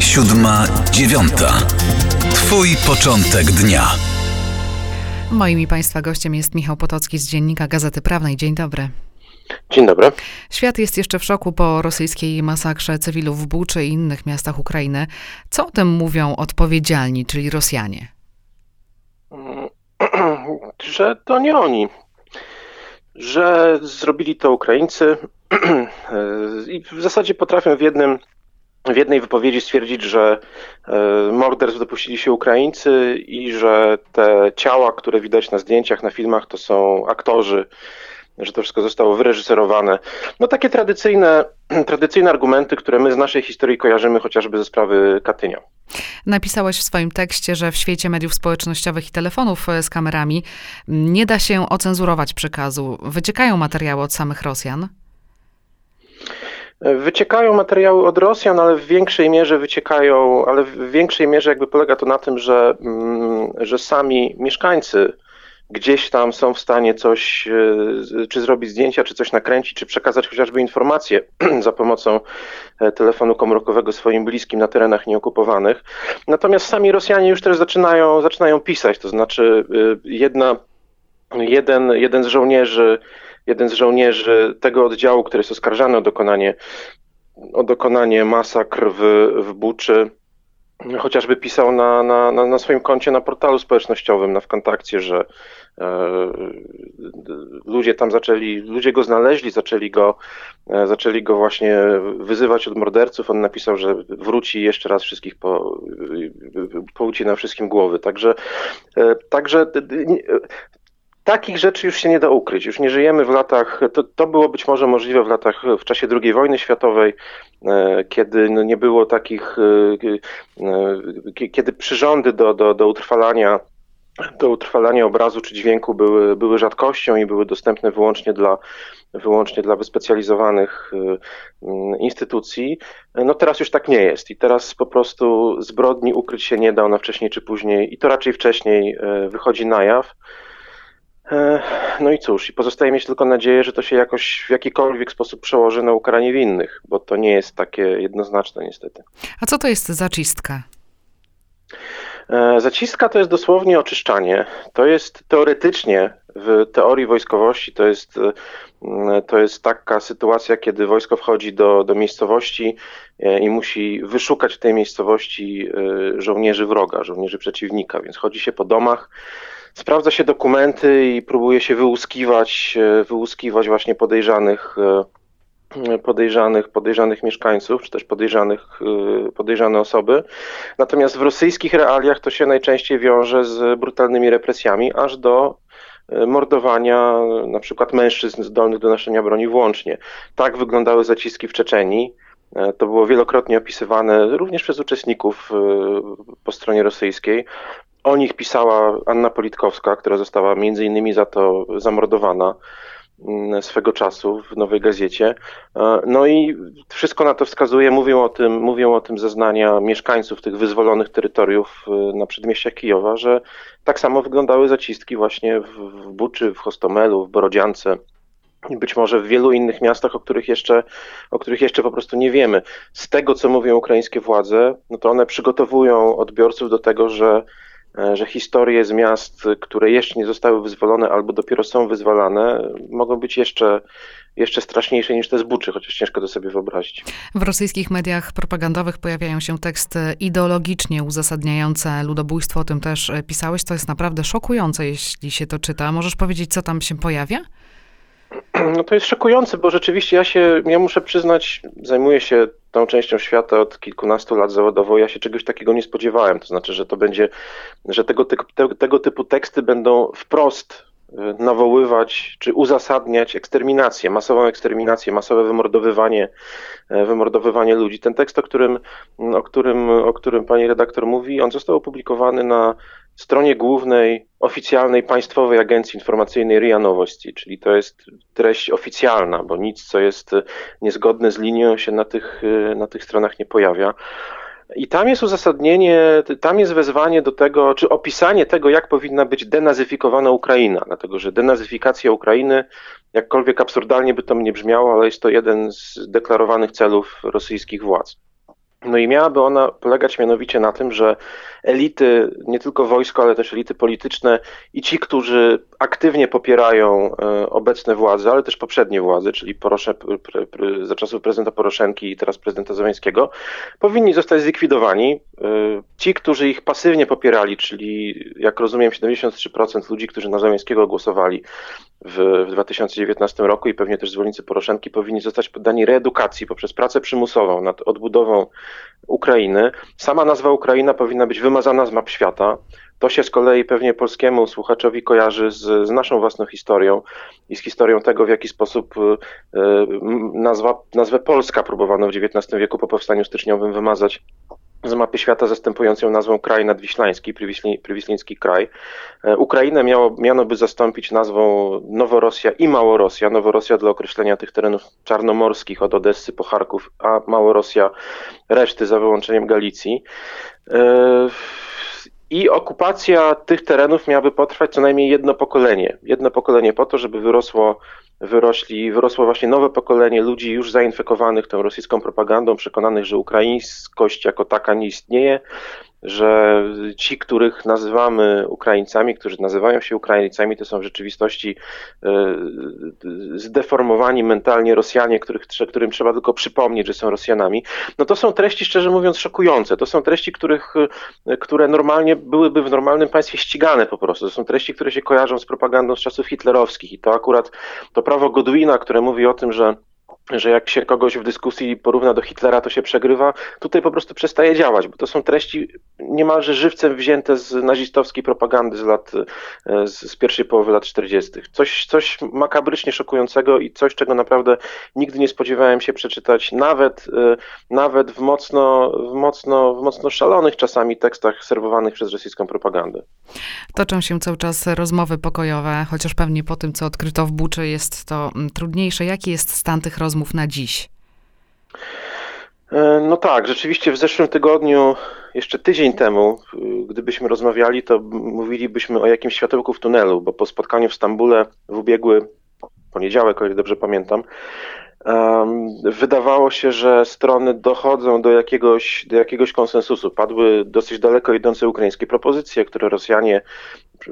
Siódma, dziewiąta. Twój początek dnia. Moim i Państwa gościem jest Michał Potocki z Dziennika Gazety Prawnej. Dzień dobry. Dzień dobry. Świat jest jeszcze w szoku po rosyjskiej masakrze cywilów w Buczy i innych miastach Ukrainy. Co o tym mówią odpowiedzialni, czyli Rosjanie? Że to nie oni. Że zrobili to Ukraińcy i w zasadzie potrafią w jednym w jednej wypowiedzi stwierdzić, że e, morderstw dopuścili się Ukraińcy i że te ciała, które widać na zdjęciach, na filmach, to są aktorzy, że to wszystko zostało wyreżyserowane. No takie tradycyjne, tradycyjne argumenty, które my z naszej historii kojarzymy chociażby ze sprawy Katynia. Napisałeś w swoim tekście, że w świecie mediów społecznościowych i telefonów e, z kamerami nie da się ocenzurować przekazu. Wyciekają materiały od samych Rosjan. Wyciekają materiały od Rosjan, ale w większej mierze wyciekają, ale w większej mierze jakby polega to na tym, że, mm, że sami mieszkańcy gdzieś tam są w stanie coś, e, czy zrobić zdjęcia, czy coś nakręcić, czy przekazać chociażby informacje za pomocą e, telefonu komórkowego swoim bliskim na terenach nieokupowanych. Natomiast sami Rosjanie już też zaczynają, zaczynają pisać, to znaczy e, jedna, jeden, jeden z żołnierzy jeden z żołnierzy tego oddziału, który jest oskarżany o dokonanie, o dokonanie masakr w, w Buczy, chociażby pisał na, na, na, swoim koncie na portalu społecznościowym, na Wkontakcie, że e, ludzie tam zaczęli, ludzie go znaleźli, zaczęli go, e, zaczęli go właśnie wyzywać od morderców. On napisał, że wróci jeszcze raz wszystkich po, poucina wszystkim głowy. Także, e, także takich rzeczy już się nie da ukryć. Już nie żyjemy w latach, to, to było być może możliwe w latach, w czasie II wojny światowej, e, kiedy no nie było takich, e, e, kiedy przyrządy do, do, do utrwalania do utrwalania obrazu czy dźwięku były, były rzadkością i były dostępne wyłącznie dla, wyłącznie dla wyspecjalizowanych instytucji. No teraz już tak nie jest i teraz po prostu zbrodni ukryć się nie da, ona wcześniej czy później i to raczej wcześniej wychodzi na jaw. E, no i cóż, i pozostaje mieć tylko nadzieję, że to się jakoś w jakikolwiek sposób przełoży na ukaranie winnych, bo to nie jest takie jednoznaczne niestety. A co to jest zacistka? E, zacistka to jest dosłownie oczyszczanie. To jest teoretycznie w teorii wojskowości to jest, e, to jest taka sytuacja, kiedy wojsko wchodzi do, do miejscowości i musi wyszukać w tej miejscowości żołnierzy wroga, żołnierzy przeciwnika, więc chodzi się po domach sprawdza się dokumenty i próbuje się wyłuskiwać, e, wyłuskiwać właśnie podejrzanych, e, podejrzanych, podejrzanych mieszkańców, czy też podejrzanych, e, podejrzane osoby. Natomiast w rosyjskich realiach to się najczęściej wiąże z brutalnymi represjami, aż do mordowania na przykład mężczyzn zdolnych do noszenia broni włącznie. Tak wyglądały zaciski w Czeczeni. To było wielokrotnie opisywane również przez uczestników po stronie rosyjskiej. O nich pisała Anna Politkowska, która została między innymi za to zamordowana mm, swego czasu w Nowej Gazecie. E, no i wszystko na to wskazuje, mówią o tym, mówią o tym zeznania mieszkańców tych wyzwolonych terytoriów e, na przedmieściach Kijowa, że tak samo wyglądały zacistki właśnie w, Buczy, w Hostomelu, w Borodziance być może w wielu innych miastach, o których jeszcze, o których jeszcze po prostu nie wiemy. Z tego, co mówią ukraińskie władze, no to one przygotowują odbiorców do tego, że że historie z miast, które jeszcze nie zostały wyzwolone albo dopiero są wyzwalane, mogą być jeszcze, jeszcze straszniejsze niż te zbuczy, chociaż ciężko to sobie wyobrazić. W rosyjskich mediach propagandowych pojawiają się teksty ideologicznie uzasadniające ludobójstwo, o tym też e, pisałeś. To jest naprawdę szokujące, jeśli się to czyta. Możesz powiedzieć, co tam się pojawia? No to jest szokujące, bo rzeczywiście ja się, ja muszę przyznać, zajmuję się tą częścią świata od kilkunastu lat zawodowo, ja się czegoś takiego nie spodziewałem. To znaczy, że to będzie, że tego, te, tego typu teksty będą wprost y, nawoływać czy uzasadniać eksterminację, masową eksterminację, masowe wymordowywanie, y, wymordowywanie ludzi. Ten tekst, o którym, o którym, o którym pani redaktor mówi, on został opublikowany na stronie głównej oficjalnej Państwowej Agencji Informacyjnej RIA Nowości, czyli to jest treść oficjalna, bo nic, co jest niezgodne z linią się na tych, na tych stronach nie pojawia. I tam jest uzasadnienie, tam jest wezwanie do tego, czy opisanie tego, jak powinna być denazyfikowana Ukraina, dlatego że denazyfikacja Ukrainy, jakkolwiek absurdalnie by to nie brzmiało, ale jest to jeden z deklarowanych celów rosyjskich władz. No i miałaby ona polegać mianowicie na tym, że elity, nie tylko wojsko, ale też elity polityczne i ci, którzy aktywnie popierają e, obecne władze, ale też poprzednie władze, czyli Porosze, za czasów prezydenta Poroszenki i teraz prezydenta Zeleńskiego, powinni zostać zlikwidowani. E, ci, którzy ich pasywnie popierali, czyli jak rozumiem 73% ludzi, którzy na Zeleńskiego głosowali w, w 2019 roku i pewnie też zwolennicy Poroszenki powinni zostać poddani reedukacji poprzez pracę przymusową nad odbudową Ukrainy. Sama nazwa Ukraina powinna być wymazana z map świata. To się z kolei pewnie polskiemu słuchaczowi kojarzy z, z naszą własną historią i z historią tego, w jaki sposób y, nazwa, nazwę Polska próbowano w XIX wieku po powstaniu styczniowym wymazać z mapy świata zastępującą nazwą kraj nadwiślański, Priwisliński kraj. E, Ukrainę miało, miano by zastąpić nazwą Noworosja i Małorosja. Noworosja dla określenia tych terenów czarnomorskich od Odessy po Charków, a Małorosja reszty za wyłączeniem Galicji. E, I okupacja tych terenów miałaby potrwać co najmniej jedno pokolenie. Jedno pokolenie po to, żeby wyrosło wyrośli, wyrosło właśnie nowe pokolenie ludzi już zainfekowanych tą rosyjską propagandą, przekonanych, że ukraińskość jako taka nie istnieje, że ci, których nazywamy Ukraińcami, którzy nazywają się Ukraińcami, to są w rzeczywistości e, zdeformowani mentalnie Rosjanie, których, którym trzeba tylko przypomnieć, że są Rosjanami. No to są treści, szczerze mówiąc, szokujące. To są treści, których, e, które normalnie byłyby w normalnym państwie ścigane po prostu. To są treści, które się kojarzą z propagandą z czasów hitlerowskich i to akurat to prawo Godwina, które mówi o tym, że że jak się kogoś w dyskusji porówna do Hitlera, to się przegrywa, tutaj po prostu przestaje działać, bo to są treści niemalże żywcem wzięte z nazistowskiej propagandy z lat, e, z pierwszej połowy lat 40. Coś, coś makabrycznie szokującego i coś, czego naprawdę nigdy nie spodziewałem się przeczytać, nawet, e, nawet w mocno, w mocno, w mocno szalonych czasami tekstach serwowanych przez rosyjską propagandę. Toczą się cały czas rozmowy pokojowe, chociaż pewnie po tym, co odkryto w Buczy, jest to mm, trudniejsze. Jaki jest stan tych rozmów? Rozmów na dziś? E, no tak, rzeczywiście w zeszłym tygodniu, jeszcze tydzień temu, gdybyśmy rozmawiali, to mówilibyśmy o jakimś światełku w tunelu, bo po spotkaniu w Stambule w ubiegły poniedziałek, o ile dobrze pamiętam, wydawało się, że strony dochodzą do jakiegoś, do jakiegoś konsensusu. Padły dosyć daleko idące ukraińskie propozycje, które Rosjanie,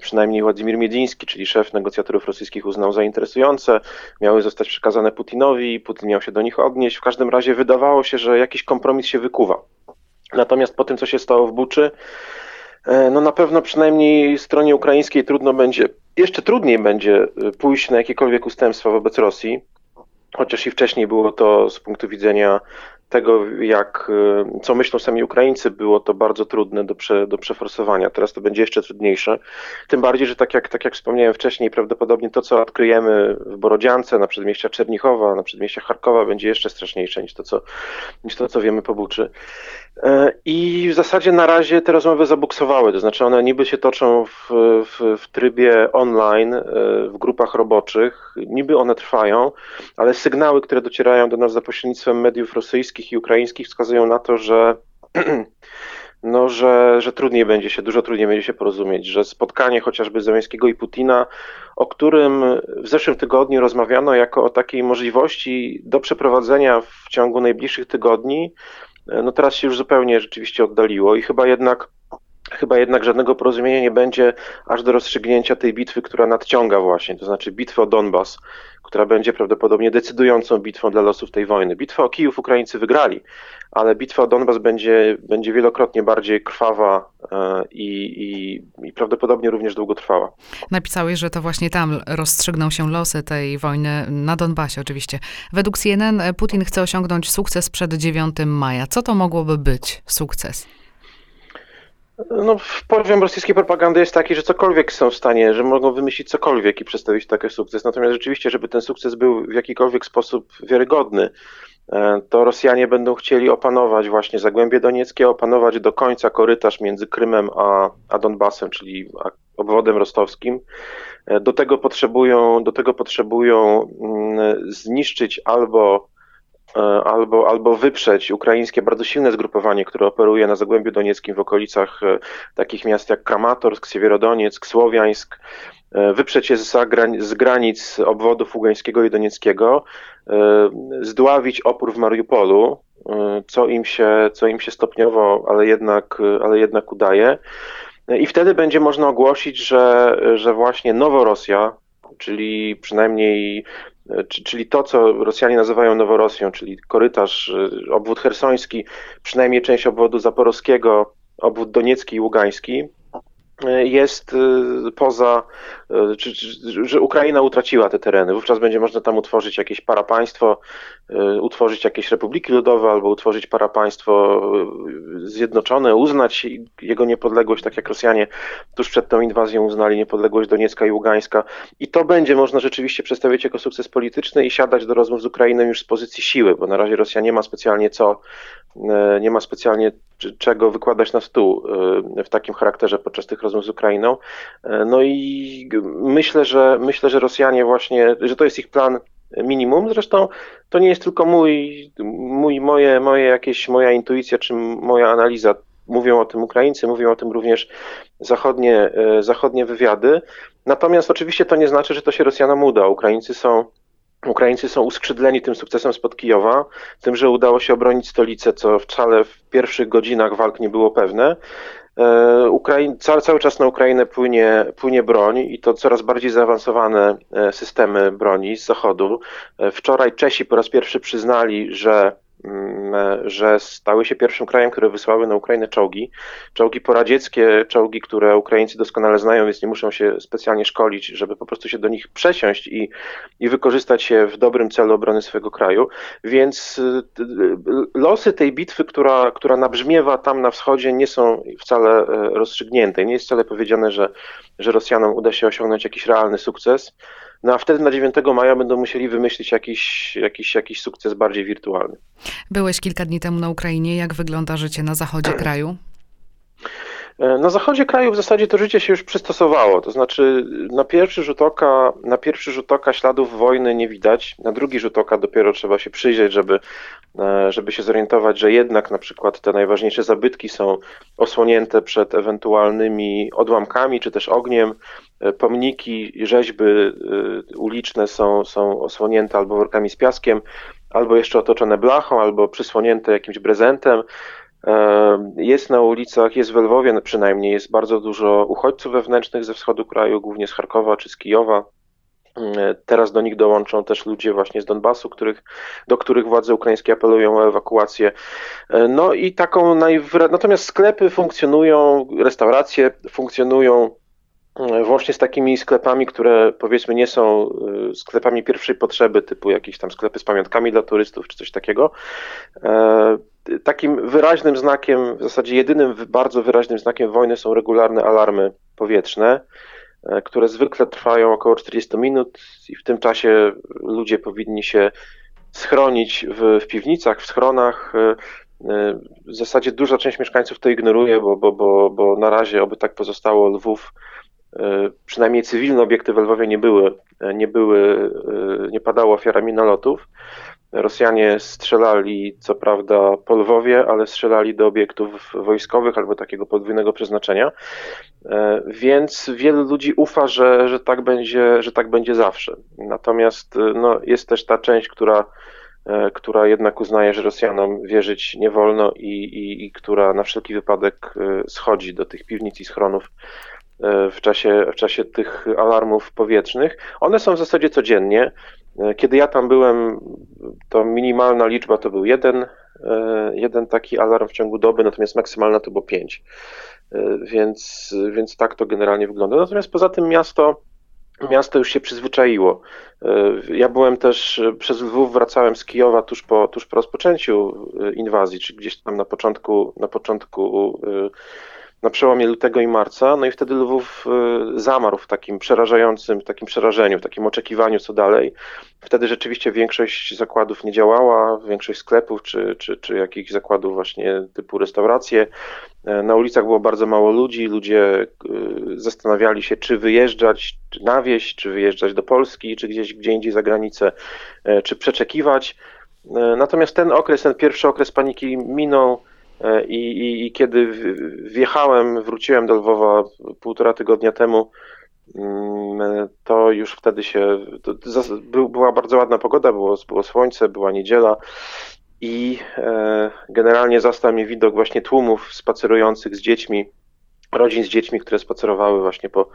przynajmniej Władimir Miedziński, czyli szef negocjatorów rosyjskich, uznał za interesujące. Miały zostać przekazane Putinowi, Putin miał się do nich odnieść. W każdym razie wydawało się, że jakiś kompromis się wykuwa. Natomiast po tym, co się stało w Buczy, e, no na pewno przynajmniej stronie ukraińskiej trudno będzie, jeszcze trudniej będzie e, pójść na jakiekolwiek ustępstwa wobec Rosji chociaż i wcześniej było to z punktu widzenia tego, jak, y, co myślą sami Ukraińcy, było to bardzo trudne do, prze, do przeforsowania. Teraz to będzie jeszcze trudniejsze. Tym bardziej, że tak jak, tak jak wspomniałem wcześniej, prawdopodobnie to, co odkryjemy w Borodziance, na przedmieściach Czernichowa, na przedmieściach Charkowa, będzie jeszcze straszniejsze niż to, co, niż to, co wiemy po Buczy. E, I w zasadzie na razie te rozmowy zabuksowały, to znaczy one niby się toczą w, w, w trybie online, e, w grupach roboczych, niby one trwają, ale sygnały, które docierają do nas za pośrednictwem mediów rosyjskich i ukraińskich wskazują na to, że no, że, że trudniej będzie się, dużo trudniej będzie się porozumieć, że spotkanie chociażby Zeleńskiego i Putina, o którym w zeszłym tygodniu rozmawiano jako o takiej możliwości do przeprowadzenia w ciągu najbliższych tygodni, no teraz się już zupełnie rzeczywiście oddaliło i chyba jednak chyba jednak żadnego porozumienia nie będzie aż do rozstrzygnięcia tej bitwy, która nadciąga właśnie, to znaczy bitwy o Donbas, która będzie prawdopodobnie decydującą bitwą dla losów tej wojny. Bitwę o Kijów Ukraińcy wygrali, ale bitwa o Donbas będzie, będzie wielokrotnie bardziej krwawa e, i, i, i prawdopodobnie również długotrwała. Napisałeś, że to właśnie tam rozstrzygną się losy tej wojny, na Donbasie oczywiście. Według CNN Putin chce osiągnąć sukces przed 9 maja. Co to mogłoby być sukces? No, poziom rosyjskiej propagandy jest taki, że cokolwiek są w stanie, że mogą wymyślić cokolwiek i przedstawić taki sukces. Natomiast rzeczywiście, żeby ten sukces był w jakikolwiek sposób wiarygodny, e, to Rosjanie będą chcieli opanować właśnie Zagłębie Donieckie, opanować do końca korytarz między Krymem a, a Donbasem, czyli obwodem rostowskim. E, do tego potrzebują, do tego potrzebują mm, zniszczyć albo albo, albo wyprzeć ukraińskie bardzo silne zgrupowanie, które operuje na Zagłębiu Donieckim w okolicach e, takich miast jak Kramatorsk, Siewierodonieck, Słowiańsk, e, wyprzeć je z, z granic obwodów Ługańskiego i Donieckiego, zdławić opór w Mariupolu, co im się, co im się stopniowo, ale jednak, ale jednak udaje. I wtedy będzie można ogłosić, że, że właśnie Noworosja, czyli przynajmniej czyli to, co Rosjanie nazywają Noworosją, czyli korytarz, obwód hersoński, przynajmniej część obwodu zaporowskiego, obwód doniecki i ługański, jest y, poza, y, czy, czy, że Ukraina utraciła te tereny. Wówczas będzie można tam utworzyć jakieś parapaństwo, utworzyć jakieś republiki ludowe albo utworzyć parapaństwo zjednoczone, uznać jego niepodległość, tak jak Rosjanie tuż przed tą inwazją uznali niepodległość Doniecka i Ługańska. I to będzie można rzeczywiście przedstawić jako sukces polityczny i siadać do rozmów z Ukrainą już z pozycji siły, bo na razie Rosja nie ma specjalnie co, nie ma specjalnie czego wykładać na stół w takim charakterze podczas tych rozmów rozmów z Ukrainą. E, no i myślę, że myślę, że Rosjanie właśnie, że to jest ich plan minimum. Zresztą to nie jest tylko mój, mój moje, moje jakieś, moja intuicja czy moja analiza. Mówią o tym Ukraińcy, mówią o tym również zachodnie, e, zachodnie wywiady. Natomiast oczywiście to nie znaczy, że to się Rosjanom uda. Ukraińcy są Ukraińcy są uskrzydleni tym sukcesem spod Kijowa, tym, że udało się obronić stolicę, co wcale w pierwszych godzinach walk nie było pewne. E, cały, cały czas na Ukrainę płynie, płynie broń i to coraz bardziej zaawansowane e, systemy broni z zachodu. E, wczoraj Czesi po raz pierwszy przyznali, że że stały się pierwszym krajem, które wysłały na Ukrainę czołgi. Czołgi poradzieckie, czołgi, które Ukraińcy doskonale znają, więc nie muszą się specjalnie szkolić, żeby po prostu się do nich przesiąść i, i wykorzystać je w dobrym celu obrony swojego kraju. Więc y, losy tej bitwy, która, która nabrzmiewa tam na wschodzie, nie są wcale e, rozstrzygnięte. Nie jest wcale powiedziane, że, że Rosjanom uda się osiągnąć jakiś realny sukces. No a wtedy na 9 maja będą musieli wymyślić jakiś, jakiś, jakiś sukces bardziej wirtualny. Byłeś kilka dni temu na Ukrainie. Jak wygląda życie na zachodzie kraju? E, na zachodzie kraju w zasadzie to życie się już przystosowało, to znaczy na pierwszy rzut oka, na pierwszy rzut oka śladów wojny nie widać, na drugi rzut oka dopiero trzeba się przyjrzeć, żeby, e, żeby się zorientować, że jednak na przykład te najważniejsze zabytki są osłonięte przed ewentualnymi odłamkami czy też ogniem, e, pomniki, rzeźby uliczne są, są osłonięte albo workami z piaskiem, albo jeszcze otoczone blachą, albo przysłonięte jakimś prezentem. Jest na ulicach, jest w Lwowie przynajmniej, jest bardzo dużo uchodźców wewnętrznych ze wschodu kraju, głównie z Charkowa czy z Kijowa. Teraz do nich dołączą też ludzie właśnie z Donbasu, których, do których władze ukraińskie apelują o ewakuację. No i taką najwyra... Natomiast sklepy funkcjonują, restauracje funkcjonują włącznie z takimi sklepami, które powiedzmy nie są y, sklepami pierwszej potrzeby, typu jakieś tam sklepy z pamiątkami dla turystów czy coś takiego. E, takim wyraźnym znakiem, w zasadzie jedynym bardzo wyraźnym znakiem wojny są regularne alarmy powietrzne, e, które zwykle trwają około 40 minut i w tym czasie ludzie powinni się schronić w, w piwnicach, w schronach. E, w zasadzie duża część mieszkańców to ignoruje, bo, bo, bo, bo na razie, oby tak pozostało, Lwów E, przynajmniej cywilne obiekty w Lwowie nie były, e, nie były, e, nie padało ofiarami nalotów. Rosjanie strzelali, co prawda, po Lwowie, ale strzelali do obiektów wojskowych albo takiego podwójnego przeznaczenia. Więc wielu ludzi ufa, że, że, tak, będzie, że tak będzie zawsze. Natomiast no, jest też ta część, która, która jednak uznaje, że Rosjanom wierzyć nie wolno i, i, i która na wszelki wypadek schodzi do tych piwnic i schronów w czasie, w czasie tych alarmów powietrznych. One są w zasadzie codziennie. Kiedy ja tam byłem, to minimalna liczba to był jeden, jeden taki alarm w ciągu doby, natomiast maksymalna to było pięć. Więc, więc tak to generalnie wygląda. Natomiast poza tym miasto, miasto już się przyzwyczaiło. Ja byłem też przez Lwów, wracałem z Kijowa tuż po, tuż po rozpoczęciu inwazji, czy gdzieś tam na początku, na początku na przełomie lutego i marca, no i wtedy Lwów y, zamarł w takim przerażającym, w takim przerażeniu, w takim oczekiwaniu, co dalej. Wtedy rzeczywiście większość zakładów nie działała, większość sklepów czy, czy, czy jakichś zakładów właśnie typu restauracje. E, na ulicach było bardzo mało ludzi, ludzie y, zastanawiali się, czy wyjeżdżać na wieś, czy wyjeżdżać do Polski, czy gdzieś gdzie indziej za granicę, e, czy przeczekiwać. E, natomiast ten okres, ten pierwszy okres paniki minął. E, I, i, I, kiedy wjechałem, wróciłem do Lwowa półtora tygodnia temu, mm, to już wtedy się. To była bardzo ładna pogoda, było, było słońce, była niedziela. i generalnie zastał mnie widok właśnie tłumów spacerujących z dziećmi, rodzin z dziećmi, które spacerowały właśnie po,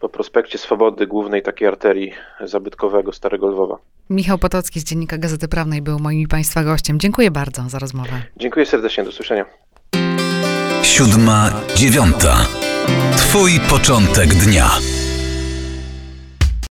po prospekcie Swobody, głównej takiej arterii zabytkowego Starego Lwowa. Michał Potocki z Dziennika Gazety Prawnej był moim Państwa gościem. Dziękuję bardzo za rozmowę. Dziękuję serdecznie, do usłyszenia. Siódma, dziewiąta. Twój początek dnia.